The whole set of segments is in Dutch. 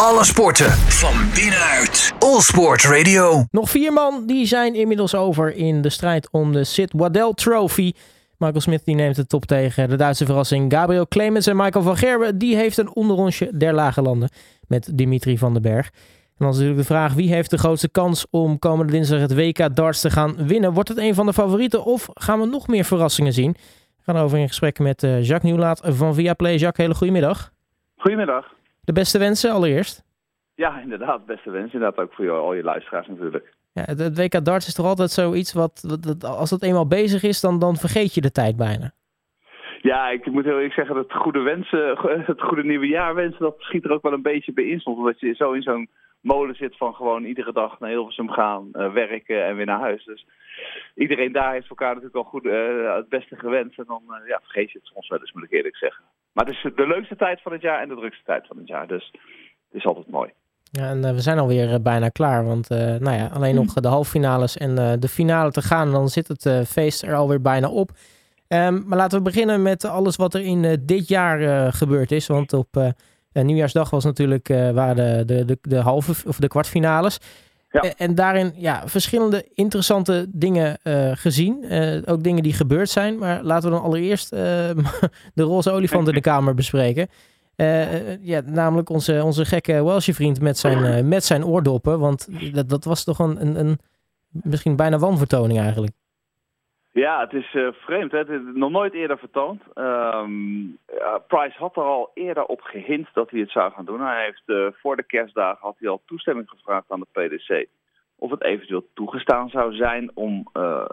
Alle sporten van binnenuit. All Sport Radio. Nog vier man die zijn inmiddels over in de strijd om de Sid Waddell Trophy. Michael Smith die neemt de top tegen de Duitse verrassing Gabriel Clemens en Michael van Gerwen. Die heeft een onderrondje der lage landen met Dimitri van den Berg. En dan is natuurlijk de vraag wie heeft de grootste kans om komende dinsdag het WK darts te gaan winnen. Wordt het een van de favorieten of gaan we nog meer verrassingen zien? We gaan over in gesprek met eh, Jacques Nieuwlaat van Viaplay. Jacques, hele goedemiddag. Goedemiddag. De beste wensen allereerst. Ja, inderdaad, beste wensen. Inderdaad ook voor jou, al je luisteraars natuurlijk. Ja, het, het WK darts is toch altijd zoiets wat, als het eenmaal bezig is, dan, dan vergeet je de tijd bijna. Ja, ik moet heel eerlijk zeggen dat goede wensen, het goede nieuwe jaar wensen, dat schiet er ook wel een beetje bij in. Omdat je zo in zo'n molen zit van gewoon iedere dag naar Hilversum gaan, eh, werken en weer naar huis. Dus iedereen daar heeft elkaar natuurlijk al goed, eh, het beste gewenst. En dan eh, ja, vergeet je het soms wel eens, moet ik eerlijk zeggen. Maar het is de leukste tijd van het jaar en de drukste tijd van het jaar. Dus het is altijd mooi. Ja, en eh, we zijn alweer eh, bijna klaar, want eh, nou ja, alleen nog de halffinales en eh, de finale te gaan. En dan zit het feest er alweer bijna op. Ehm, maar laten we beginnen met alles wat er in dit jaar gebeurd is. Want op nieuwjaarsdag was natuurlijk, waren de, de, de halve of de kwartfinales. Eh, en daarin ja, verschillende interessante dingen eh, gezien. Eh, ook dingen die gebeurd zijn. Maar laten we dan allereerst de roze olifant in de kamer bespreken. Ja, namelijk onze, onze gekke Welsh vriend met zijn, met zijn oordoppen. Want dat, dat was toch een, een, een misschien bijna wanvertoning eigenlijk. Ja, het is eh, vreemd. Hè? Het is nog nooit eerder vertoond. Ehm, Price had er al eerder op gehint dat hij het zou gaan doen. Hij heeft eh, voor de kerstdagen had hij al toestemming gevraagd aan de PDC of het eventueel toegestaan zou zijn om eh,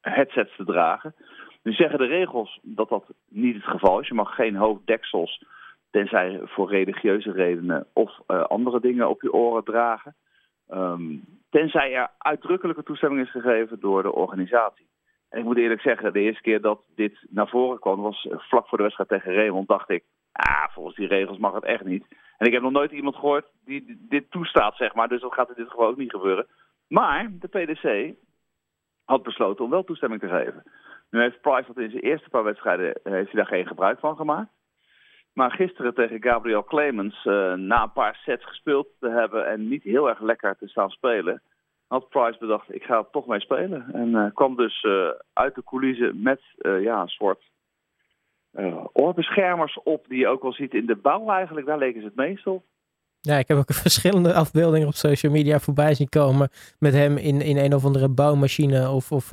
headsets te dragen. Nu zeggen de regels dat dat niet het geval is. Je mag geen hoofddeksels, tenzij voor religieuze redenen of andere dingen op je oren dragen. Ehm, tenzij er uitdrukkelijke toestemming is gegeven door de organisatie. Ik moet eerlijk zeggen, de eerste keer dat dit naar voren kwam, was vlak voor de wedstrijd tegen Raymond, dacht ik, ah, volgens die regels mag het echt niet. En ik heb nog nooit iemand gehoord die dit toestaat, zeg maar, dus dat gaat in dit geval ook niet gebeuren. Maar de PDC had besloten om wel toestemming te geven. Nu heeft Price dat in zijn eerste paar wedstrijden, eh, heeft hij daar geen gebruik van gemaakt. Maar gisteren tegen Gabriel Clemens, eh, na een paar sets gespeeld te hebben en niet heel erg lekker te staan spelen, had Price bedacht, ik ga er toch mee spelen. En eh, kwam dus eh, uit de coulissen met eh, ja, een soort oorbeschermers op, die je ook wel ziet in de bouw eigenlijk. Daar leken ze het meest op. Ja, ik heb ook verschillende afbeeldingen op social media voorbij zien komen. Met hem in, in een of andere bouwmachine of, of,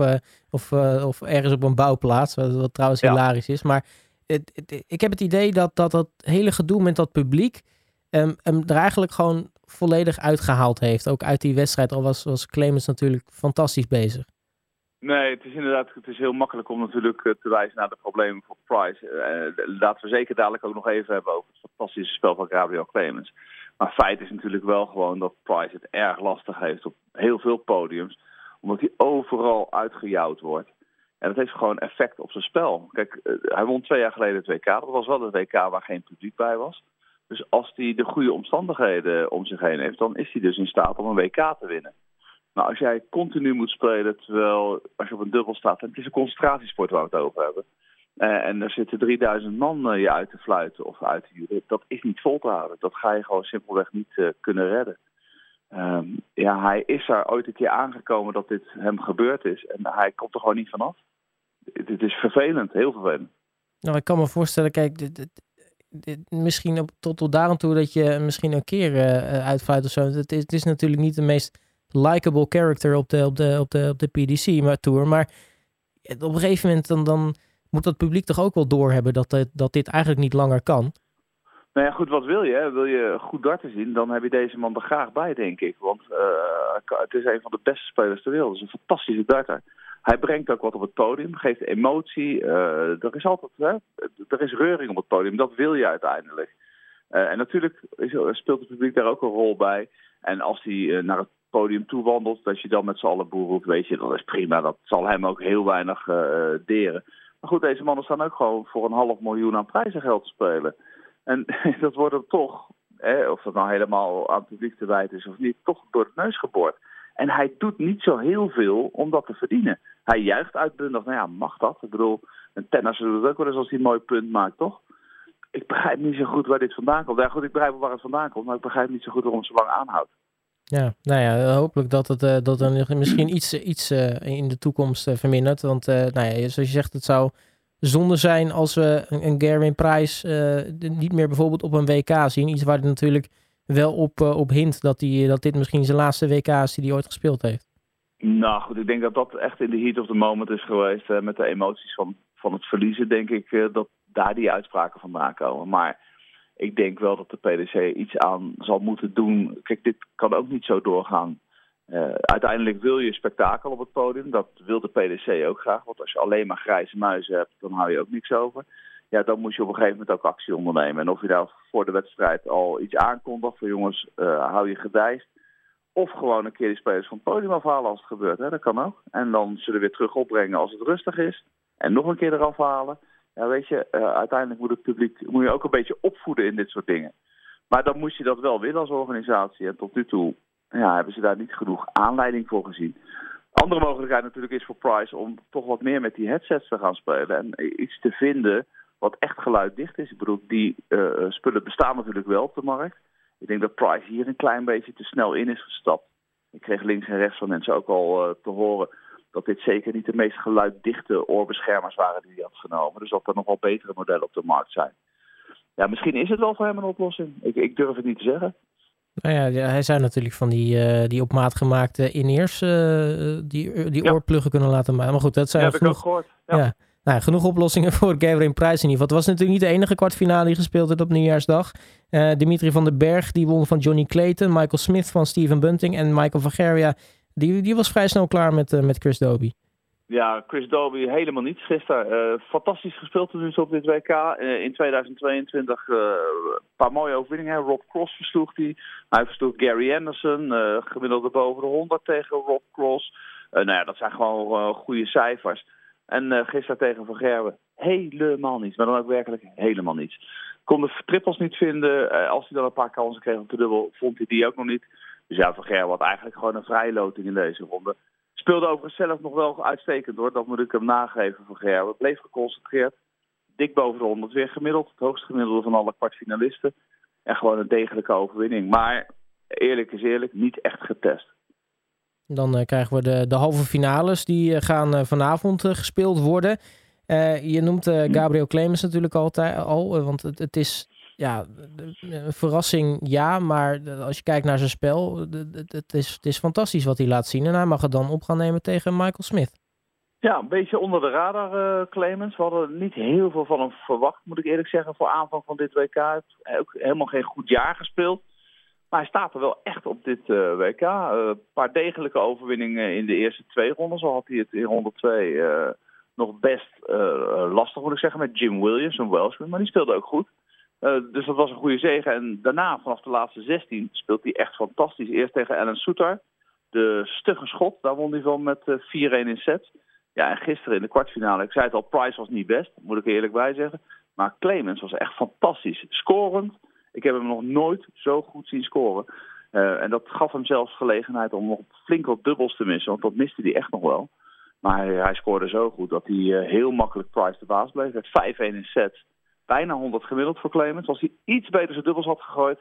of, of ergens op een bouwplaats. Wat, wat trouwens Ja. hilarisch is. Maar het, het- ik heb het idee dat dat, dat hele gedoe met dat publiek. em, hem er eigenlijk gewoon volledig uitgehaald heeft. Ook uit die wedstrijd. Al was, was Clemens natuurlijk fantastisch bezig. Nee, het is inderdaad het is heel makkelijk om natuurlijk eh, te wijzen naar de problemen voor Price. Eh, laten we zeker dadelijk ook nog even hebben over het fantastische spel van Gabriel Clemens. Maar feit is natuurlijk wel gewoon dat Price het erg lastig heeft op heel veel podiums. Omdat hij overal uitgejouwd wordt. En dat heeft gewoon effect op zijn spel. Kijk, eh, hij won twee jaar geleden het WK. Dat was wel het WK waar geen publiek bij was. Dus als hij de goede omstandigheden om zich heen heeft, dan is hij dus in staat om een WK te winnen. Nou, als jij continu moet spelen terwijl als je op een dubbel staat, het is een concentratiesport waar we het over hebben. eh, en er zitten 3000 man eh, je uit te fluiten of uit te huren. Dat is niet vol te houden. Dat ga je gewoon simpelweg niet eh, kunnen redden. Ehm, ja, hij is er ooit een keer aangekomen dat dit hem gebeurd is. En hij komt er gewoon niet vanaf. Het is vervelend, heel vervelend. Nou, ik kan me voorstellen, kijk, dit- misschien tot, tot daar toe dat je misschien een keer eh, eh, uitfluit of zo. Het is, het is natuurlijk niet de meest likable character op de, op de, op de, PDC maar, tour. Maar op een gegeven moment dan, dan moet dat publiek toch ook wel doorhebben dat, het- dat dit eigenlijk niet langer kan. Nou ja, goed, wat wil je? hè? Wil je goed darten zien, dan heb je deze man er graag bij, denk ik. Want eh, het is een van de beste spelers ter wereld. Het is een fantastische darter. Hij brengt ook wat op het podium, geeft emotie. eh, er is altijd hè, er is reuring op het podium, dat wil je uiteindelijk. Eh, en natuurlijk speelt het publiek daar ook een rol bij. En als hij eh, naar het podium toe wandelt, dat je dan met z'n allen boer roept, weet je, dat is prima. Dat zal hem ook heel weinig deren. Maar goed, deze mannen staan ook gewoon voor een half miljoen aan prijzengeld te spelen. En dat wordt er toch, hè, of dat nou helemaal aan het publiek te wijten is of niet, toch door het neus geboord. En hij doet niet zo heel veel om dat te verdienen. Hij juicht uitbundig, nou ja, mag dat? Ik bedoel, een tennisser doet het ook wel eens als hij een mooi punt maakt, toch? ik begrijp niet zo goed waar dit vandaan komt. Ja, goed, ik begrijp waar het vandaan komt, maar ik begrijp niet zo goed waarom het zo lang aanhoudt. Ja, nou ja, hopelijk dat het uh, dat er misschien iets, iets uh, in de toekomst uh, vermindert. Want nou ja, zoals je zegt, het zou zonde zijn als we een, een Gerwin Price niet meer bijvoorbeeld op een WK zien. Iets waar hij natuurlijk wel op, op hint dat, die, dat dit misschien zijn laatste WK is die hij ooit gespeeld heeft. Nou goed, ik denk dat dat echt in de heat of the moment is geweest. met de emoties van, van het verliezen, denk ik dat daar die uitspraken vandaan komen. Maar ik denk wel dat de PDC iets aan zal moeten doen. Kijk, dit kan ook niet zo doorgaan. Uh, uiteindelijk wil je spektakel op het podium. Dat wil de PDC ook graag. Want als je alleen maar grijze muizen hebt, dan hou je ook niks over. Ja, dan moet je op een gegeven moment ook actie ondernemen. En of je daar voor de wedstrijd al iets aankondigt voor jongens, hou je gedijst. Of gewoon een keer die spelers van het podium afhalen als het gebeurt. Hè? Dat kan ook. En dan zullen we weer terug opbrengen als het rustig is. En nog een keer eraf halen. Ja, weet je, uh, uiteindelijk moet het publiek moet je ook een beetje opvoeden in dit soort dingen. Maar dan moet je dat wel willen als organisatie. En tot nu toe ja, hebben ze daar niet genoeg aanleiding voor gezien. Andere mogelijkheid natuurlijk is voor Price om toch wat meer met die headsets te gaan spelen. En iets te vinden wat echt geluiddicht is. Ik bedoel, die uh, spullen bestaan natuurlijk wel op de markt. Ik denk dat Price hier een klein beetje te snel in is gestapt. Ik kreeg links en rechts van mensen ook al uh, te horen dat dit zeker niet de meest geluiddichte oorbeschermers waren die hij had genomen. Dus dat er nog wel betere modellen op de markt zijn. Ja, misschien is het wel voor hem een oplossing. Ik, ik durf het niet te zeggen. Nou ja, hij zou natuurlijk van die, uh, die op maat gemaakte in-ears uh, die, die ja. oorpluggen kunnen laten maken. Maar goed, dat zijn ja, heb ik ook gehoord. Ja. Nou, genoeg oplossingen voor Gabriel Prijs in ieder geval. Het was natuurlijk niet de enige kwartfinale die gespeeld werd op nieuwjaarsdag. Uh, Dimitri van den Berg die won van Johnny Clayton. Michael Smith van Steven Bunting. En Michael van Gerria die, die was vrij snel klaar met, uh, met Chris Dobie. Ja, Chris Dobie helemaal niet gisteren. Uh, fantastisch gespeeld op dit WK. In 2022 een paar mooie overwinningen. Rob Cross versloeg hij. Hij versloeg Gary Anderson. gemiddelde boven de 100 tegen Rob Cross. nou ja, dat zijn gewoon goede cijfers. En gisteren tegen Van Gerwen helemaal niets. Maar dan ook werkelijk helemaal niets. Kon de trippels niet vinden. als hij dan een paar kansen kreeg op de dubbel, vond hij die ook nog niet. Dus ja, Van Gerwen had eigenlijk gewoon een vrije loting in deze ronde. Speelde overigens zelf nog wel uitstekend hoor, dat moet ik hem nageven van Gerwen. Bleef geconcentreerd, dik boven de 100 weer gemiddeld. Het hoogste gemiddelde van alle kwartfinalisten. En gewoon een degelijke overwinning. Maar eerlijk is eerlijk, niet echt getest. Dan uh, krijgen we de, de halve finales. Die uh, gaan uh, vanavond gespeeld worden. je noemt Gabriel Clemens natuurlijk altijd al. want het, het is ja, een verrassing ja, maar als je kijkt naar zijn spel, het is, het is fantastisch wat hij laat zien. En hij mag het dan op gaan nemen tegen Michael Smith. Ja, een beetje onder de radar, uh, Clemens. We hadden niet heel veel van hem verwacht, moet ik eerlijk zeggen, voor aanvang van dit WK. Hij heeft ook helemaal geen goed jaar gespeeld. Maar hij staat er wel echt op dit uh, WK. Een uh, paar degelijke overwinningen in de eerste twee ronden. Zo had hij het in ronde 2 nog best lastig, moet ik zeggen, met Jim Williams, een Welshman. Maar die speelde ook goed. Dus dat was een goede zege. En daarna, vanaf de laatste 16, speelt hij echt fantastisch. Eerst tegen Alan Soetar. De stugge schot, daar won hij van met uh, 4-1 in set. Ja, en gisteren in de kwartfinale, ik zei het al, Price was niet best, moet ik er eerlijk bij zeggen. Maar Clemens was echt fantastisch. Scorend. Ik heb hem nog nooit zo goed zien scoren. Uh, en dat gaf hem zelfs gelegenheid om nog flink wat dubbels te missen. Want dat miste hij echt nog wel. Maar hij, scoorde zo goed dat hij uh, heel makkelijk Price de baas bleef. Het 5-1 in sets bijna 100 gemiddeld voor Clemens. Als hij iets beter zijn dubbels had gegooid,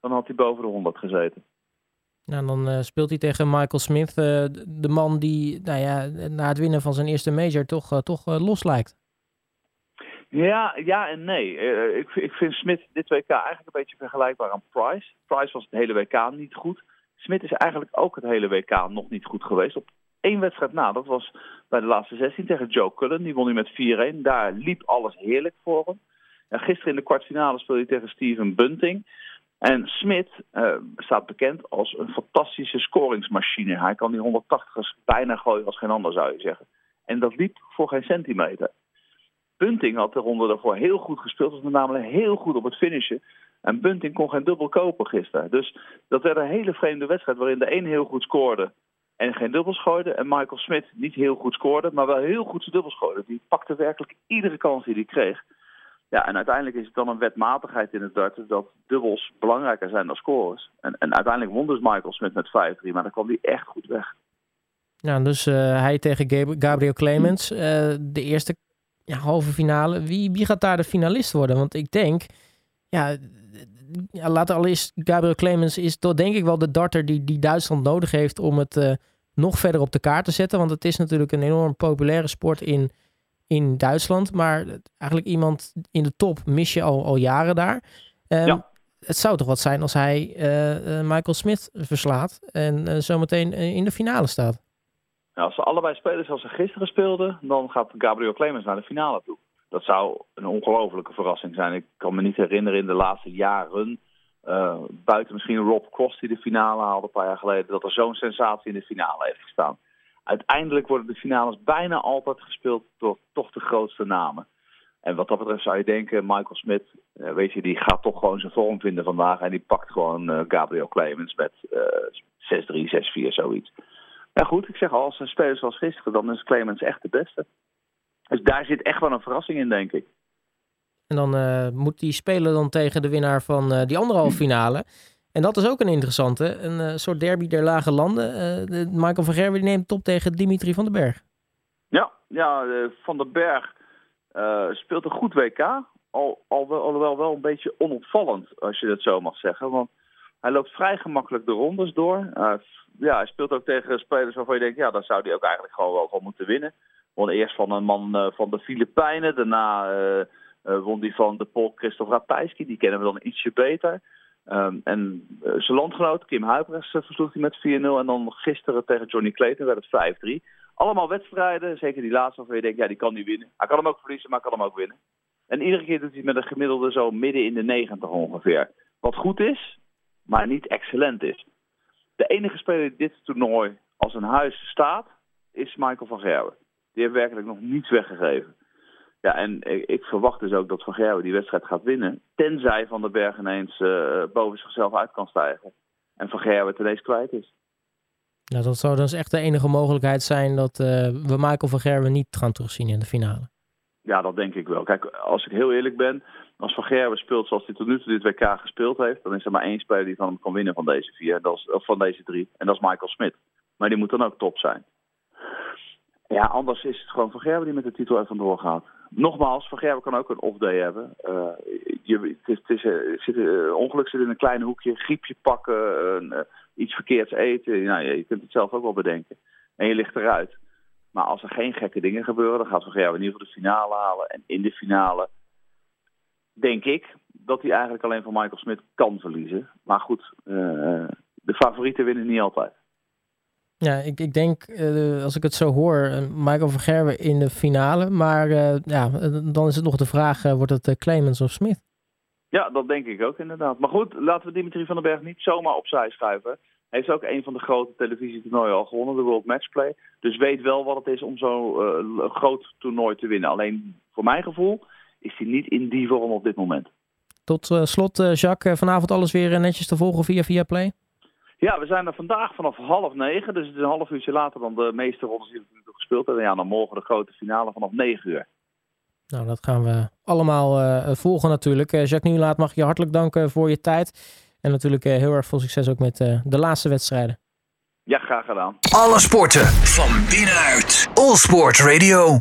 dan had hij boven de 100 gezeten. Nou, dan uh, speelt hij tegen Michael Smith, de man die nou ja, na het winnen van zijn eerste major toch, toch los lijkt. Ja, ja en nee. ik, ik vind Smith dit WK eigenlijk een beetje vergelijkbaar aan Price. Price was het hele WK niet goed. Smith is eigenlijk ook het hele WK nog niet goed geweest. Op één wedstrijd na, dat was bij de laatste 16 tegen Joe Cullen. Die won hij met 4-1. Daar liep alles heerlijk voor hem. En gisteren in de kwartfinale speelde hij tegen Steven Bunting. En Smit uh, staat bekend als een fantastische scoringsmachine. Hij kan die 180ers bijna gooien als geen ander, zou je zeggen. En dat liep voor geen centimeter. Bunting had de ronde daarvoor heel goed gespeeld. Was met name heel goed op het finishen. En Bunting kon geen dubbel kopen gisteren. Dus dat werd een hele vreemde wedstrijd waarin de een heel goed scoorde en geen dubbels gooide. En Michael Smit niet heel goed scoorde, maar wel heel goed zijn dubbels gooide. Die pakte werkelijk iedere kans die hij kreeg. Ja, en uiteindelijk is het dan een wetmatigheid in het darten dat dubbels belangrijker zijn dan scores. En, en uiteindelijk won dus Michael Smith met 5-3, maar dan kwam hij echt goed weg. Ja, dus uh, hij tegen Gabriel Clemens. Uh, de eerste ja, halve finale. Wie, wie gaat daar de finalist worden? Want ik denk, ja, ja laten allereerst, Gabriel Clemens is toch denk ik wel de darter die, die Duitsland nodig heeft om het uh, nog verder op de kaart te zetten. Want het is natuurlijk een enorm populaire sport in, in Duitsland. Maar eigenlijk iemand in de top mis je al, al jaren daar. Um, ja. Het zou toch wat zijn als hij uh, Michael Smith verslaat en uh, zometeen in de finale staat. Nou, als ze allebei spelen zoals ze gisteren speelden, dan gaat Gabriel Clemens naar de finale toe. Dat zou een ongelofelijke verrassing zijn. Ik kan me niet herinneren in de laatste jaren, uh, buiten misschien Rob Cross die de finale haalde een paar jaar geleden, dat er zo'n sensatie in de finale heeft gestaan. Uiteindelijk worden de finales bijna altijd gespeeld door toch de grootste namen. En wat dat betreft zou je denken, Michael Smit, uh, weet je, die gaat toch gewoon zijn vorm vinden vandaag. En die pakt gewoon uh, Gabriel Clemens met 6-3, 6-4, zoiets. Ja goed, ik zeg al, als een speler zoals gisteren, dan is Clemens echt de beste. Dus daar zit echt wel een verrassing in, denk ik. En dan uh, moet die spelen dan tegen de winnaar van uh, die andere halve finale. En dat is ook een interessante. Een uh, soort derby der lage landen. De Michael van Gerwen neemt top tegen Dimitri van den Berg. Ja, ja Van den Berg speelt een goed WK. Al, al, alhoewel wel een beetje onopvallend, als je dat zo mag zeggen. Want hij loopt vrij gemakkelijk de rondes door. ja, hij speelt ook tegen spelers waarvan je denkt, ja, dan zou hij ook eigenlijk gewoon wel moeten winnen. Won eerst van een man uh, van de Filipijnen. Daarna uh, won die van de Pol Christophe Rapijski. Die kennen we dan ietsje beter. Um, en zijn landgenoot Kim Huibrechts versloeg hij met 4-0. En dan gisteren tegen Johnny Clayton werd het 5-3. Allemaal wedstrijden, zeker die laatste waarvan je denkt, ja die kan niet winnen. Hij kan hem ook verliezen, maar kan hem ook winnen. En iedere keer doet hij met een gemiddelde zo midden in de 90 ongeveer. Wat goed is, maar niet excellent is. De enige speler die dit toernooi als een huis staat, is Michael van Gerwen. Die heeft werkelijk nog niets weggegeven. Ja, en ik, verwacht dus ook dat Van Gerwen die wedstrijd gaat winnen. Tenzij Van den Berg ineens uh, boven zichzelf uit kan stijgen. En Van Gerwen het ineens kwijt is. Nou, dat zou dus echt de enige mogelijkheid zijn dat uh, we Michael van Gerwen niet gaan terugzien in de finale. Ja, dat denk ik wel. Kijk, als ik heel eerlijk ben, als Van Gerwen speelt zoals hij tot nu toe dit WK gespeeld heeft, dan is er maar één speler die van hem kan winnen van deze vier, dat is, of van deze drie. En dat is Michael Smit. Maar die moet dan ook top zijn. Ja, anders is het gewoon Van Gerwen die met de titel er vandoor gaat. Nogmaals, Van Gerwen kan ook een off-day hebben. Uh, je, het is, het is, zit, uh, ongeluk zit in een klein hoekje, griepje pakken, uh, iets verkeerds eten. Nou, je kunt het zelf ook wel bedenken. En je ligt eruit. Maar als er geen gekke dingen gebeuren, dan gaat Van Gerwen in ieder geval de finale halen. En in de finale denk ik dat hij eigenlijk alleen van Michael Smit kan verliezen. Maar goed, de favorieten winnen niet altijd. Ja, ik, ik denk, uh, als ik het zo hoor, Michael van Gerwen in de finale. Maar uh, ja, dan is het nog de vraag, wordt het Clemens of Smith? Ja, dat denk ik ook inderdaad. Maar goed, laten we Dimitri van den Berg niet zomaar opzij schuiven. Hij heeft ook een van de grote televisietoernooien al gewonnen, de World Matchplay. Dus weet wel wat het is om zo'n groot toernooi te winnen. Alleen voor mijn gevoel is hij niet in die vorm op dit moment. Tot slot, Jacques, vanavond alles weer netjes te volgen via via Play? Ja, we zijn er vandaag vanaf half negen. Dus het is een half uurtje later dan de meeste rondes die we gespeeld hebben. Ja, dan morgen de grote finale vanaf negen uur. Nou, dat gaan we allemaal uh, volgen natuurlijk. Uh, Jacques Nieuwlaat mag je hartelijk danken voor je tijd. En natuurlijk uh, heel erg veel succes ook met de laatste wedstrijden. Ja, graag gedaan. Alle sporten van binnenuit. All Sport Radio.